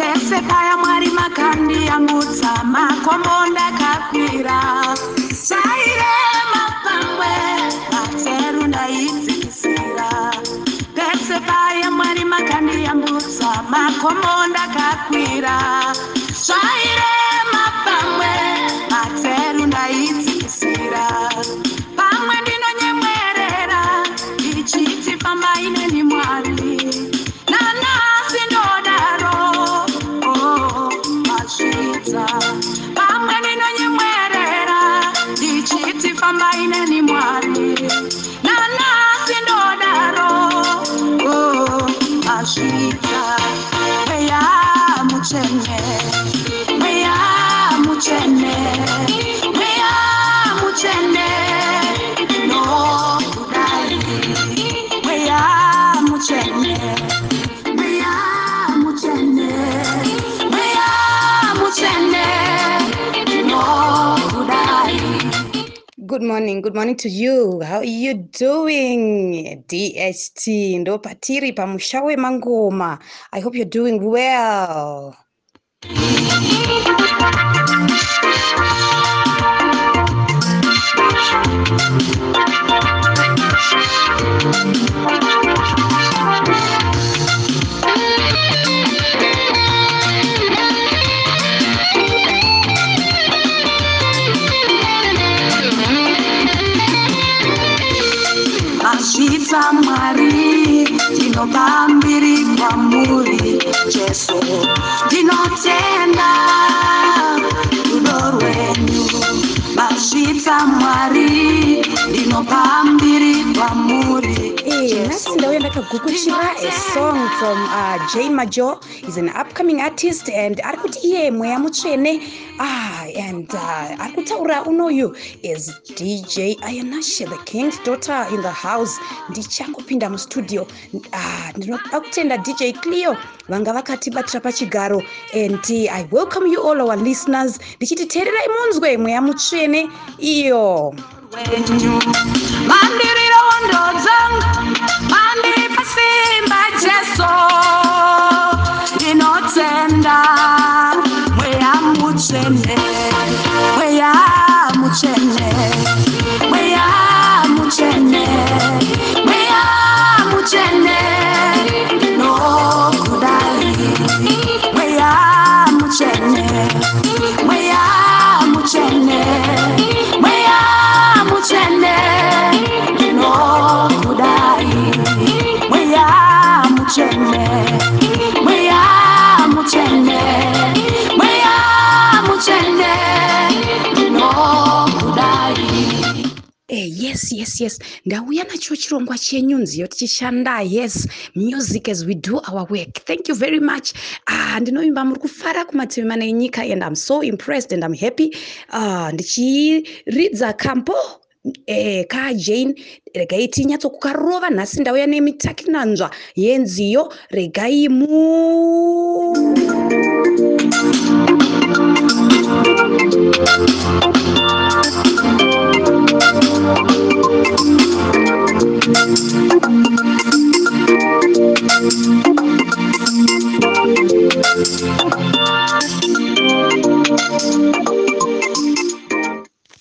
pese paya mwari makandiyamutsa makombo ndakakwira. Sairema pamwe matseru ndaidzikisira pese paya mwari makandiyamutsa makombo ndakakwira. Zvairema pamwe matseru ndaidzikisira ndichiti fambai neni mwari nanasi ndodaro oh, masvitsa mweya mutsvene Good morning, good morning to you. How are you doing? DHT ndo patiri pamusha wemangoma. I hope you're doing well. Mwari ndinoba mbiri kwamuri jesu. Ndinotenda nhasi ndauya ndakagukuchira a song from uh, Jay Major. He's an upcoming artist and ari kuti iye mweya mutsvene ah, and uh, ari kutaura unoyu is DJ Ayanashe, the king's daughter in the house. Ndichangopinda mustudio ah, ndinoda kutenda DJ Cleo vanga vakatibatira pachigaro and uh, I welcome you all our listeners. Ndichiti teererai munzwe mweya mutsvene iyo. wenyu mandirirondodza mutsvene yes yes yes. Ndauya nacho chirongwa chenyunziyo tichishanda yes. Music as we do our work. Thank you very much. Ah, ndinoimba muri kufara kumativi mana enyika and i'm so impressed and i'm happy. Ah, ndichiridza kampo Eh, kajane regai tinyatsokukarova nhasi ndauya nemitakinanzva yenziyo. Regai mu